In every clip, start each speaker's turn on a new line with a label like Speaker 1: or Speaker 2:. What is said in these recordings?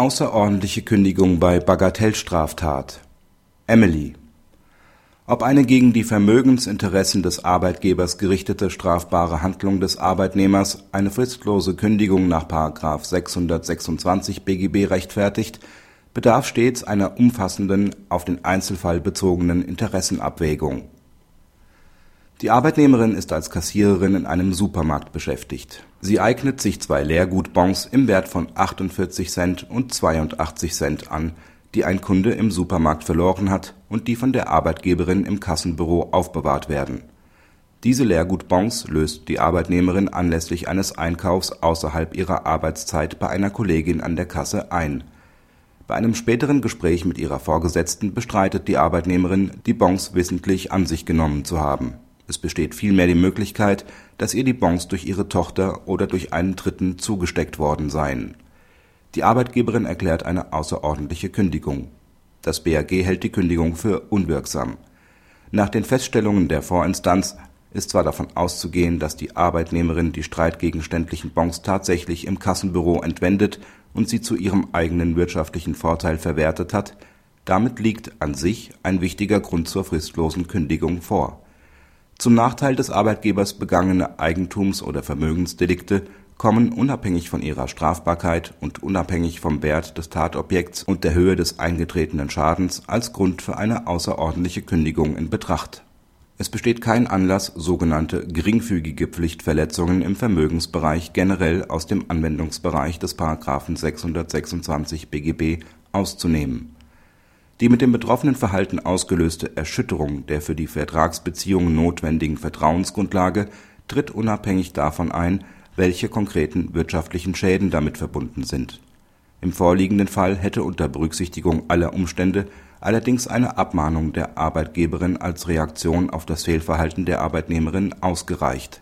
Speaker 1: Außerordentliche Kündigung bei Bagatellstraftat Emily Ob eine gegen die Vermögensinteressen des Arbeitgebers gerichtete strafbare Handlung des Arbeitnehmers eine fristlose Kündigung nach § 626 BGB rechtfertigt, bedarf stets einer umfassenden, auf den Einzelfall bezogenen Interessenabwägung. Die Arbeitnehmerin ist als Kassiererin in einem Supermarkt beschäftigt. Sie eignet sich zwei Leergutbons im Wert von 48 Cent und 82 Cent an, die ein Kunde im Supermarkt verloren hat und die von der Arbeitgeberin im Kassenbüro aufbewahrt werden. Diese Leergutbons löst die Arbeitnehmerin anlässlich eines Einkaufs außerhalb ihrer Arbeitszeit bei einer Kollegin an der Kasse ein. Bei einem späteren Gespräch mit ihrer Vorgesetzten bestreitet die Arbeitnehmerin, die Bons wissentlich an sich genommen zu haben es besteht vielmehr die Möglichkeit, dass ihr die Bons durch ihre Tochter oder durch einen Dritten zugesteckt worden seien. Die Arbeitgeberin erklärt eine außerordentliche Kündigung. Das BAG hält die Kündigung für unwirksam. Nach den Feststellungen der Vorinstanz ist zwar davon auszugehen, dass die Arbeitnehmerin die streitgegenständlichen Bons tatsächlich im Kassenbüro entwendet und sie zu ihrem eigenen wirtschaftlichen Vorteil verwertet hat, damit liegt an sich ein wichtiger Grund zur fristlosen Kündigung vor zum Nachteil des Arbeitgebers begangene Eigentums oder Vermögensdelikte kommen unabhängig von ihrer Strafbarkeit und unabhängig vom Wert des Tatobjekts und der Höhe des eingetretenen Schadens als Grund für eine außerordentliche Kündigung in Betracht. Es besteht kein Anlass, sogenannte geringfügige Pflichtverletzungen im Vermögensbereich generell aus dem Anwendungsbereich des § 626 BGB auszunehmen die mit dem betroffenen Verhalten ausgelöste Erschütterung der für die Vertragsbeziehung notwendigen Vertrauensgrundlage tritt unabhängig davon ein, welche konkreten wirtschaftlichen Schäden damit verbunden sind. Im vorliegenden Fall hätte unter Berücksichtigung aller Umstände allerdings eine Abmahnung der Arbeitgeberin als Reaktion auf das Fehlverhalten der Arbeitnehmerin ausgereicht.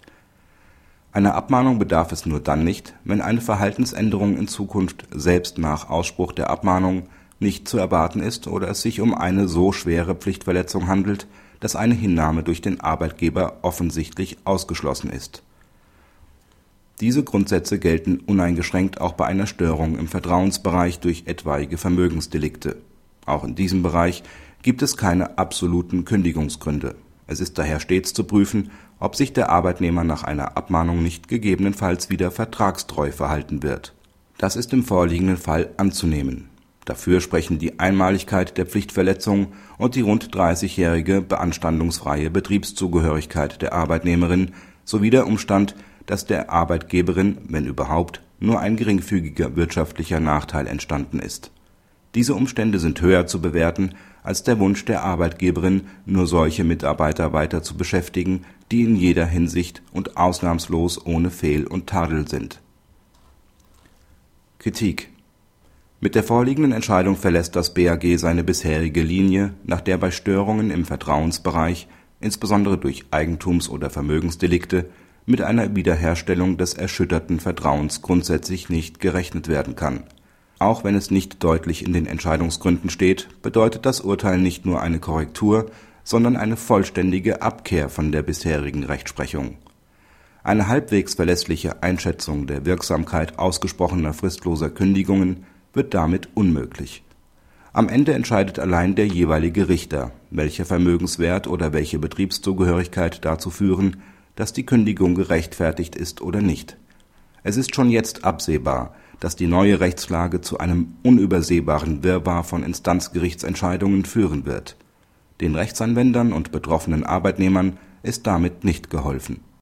Speaker 1: Einer Abmahnung bedarf es nur dann nicht, wenn eine Verhaltensänderung in Zukunft selbst nach Ausspruch der Abmahnung nicht zu erwarten ist oder es sich um eine so schwere Pflichtverletzung handelt, dass eine Hinnahme durch den Arbeitgeber offensichtlich ausgeschlossen ist. Diese Grundsätze gelten uneingeschränkt auch bei einer Störung im Vertrauensbereich durch etwaige Vermögensdelikte. Auch in diesem Bereich gibt es keine absoluten Kündigungsgründe. Es ist daher stets zu prüfen, ob sich der Arbeitnehmer nach einer Abmahnung nicht gegebenenfalls wieder vertragstreu verhalten wird. Das ist im vorliegenden Fall anzunehmen Dafür sprechen die Einmaligkeit der Pflichtverletzung und die rund 30-jährige beanstandungsfreie Betriebszugehörigkeit der Arbeitnehmerin sowie der Umstand, dass der Arbeitgeberin, wenn überhaupt, nur ein geringfügiger wirtschaftlicher Nachteil entstanden ist. Diese Umstände sind höher zu bewerten als der Wunsch der Arbeitgeberin, nur solche Mitarbeiter weiter zu beschäftigen, die in jeder Hinsicht und ausnahmslos ohne Fehl und Tadel sind. Kritik mit der vorliegenden Entscheidung verlässt das BAG seine bisherige Linie, nach der bei Störungen im Vertrauensbereich, insbesondere durch Eigentums oder Vermögensdelikte, mit einer Wiederherstellung des erschütterten Vertrauens grundsätzlich nicht gerechnet werden kann. Auch wenn es nicht deutlich in den Entscheidungsgründen steht, bedeutet das Urteil nicht nur eine Korrektur, sondern eine vollständige Abkehr von der bisherigen Rechtsprechung. Eine halbwegs verlässliche Einschätzung der Wirksamkeit ausgesprochener fristloser Kündigungen wird damit unmöglich. Am Ende entscheidet allein der jeweilige Richter, welcher Vermögenswert oder welche Betriebszugehörigkeit dazu führen, dass die Kündigung gerechtfertigt ist oder nicht. Es ist schon jetzt absehbar, dass die neue Rechtslage zu einem unübersehbaren Wirrwarr von Instanzgerichtsentscheidungen führen wird. Den Rechtsanwendern und betroffenen Arbeitnehmern ist damit nicht geholfen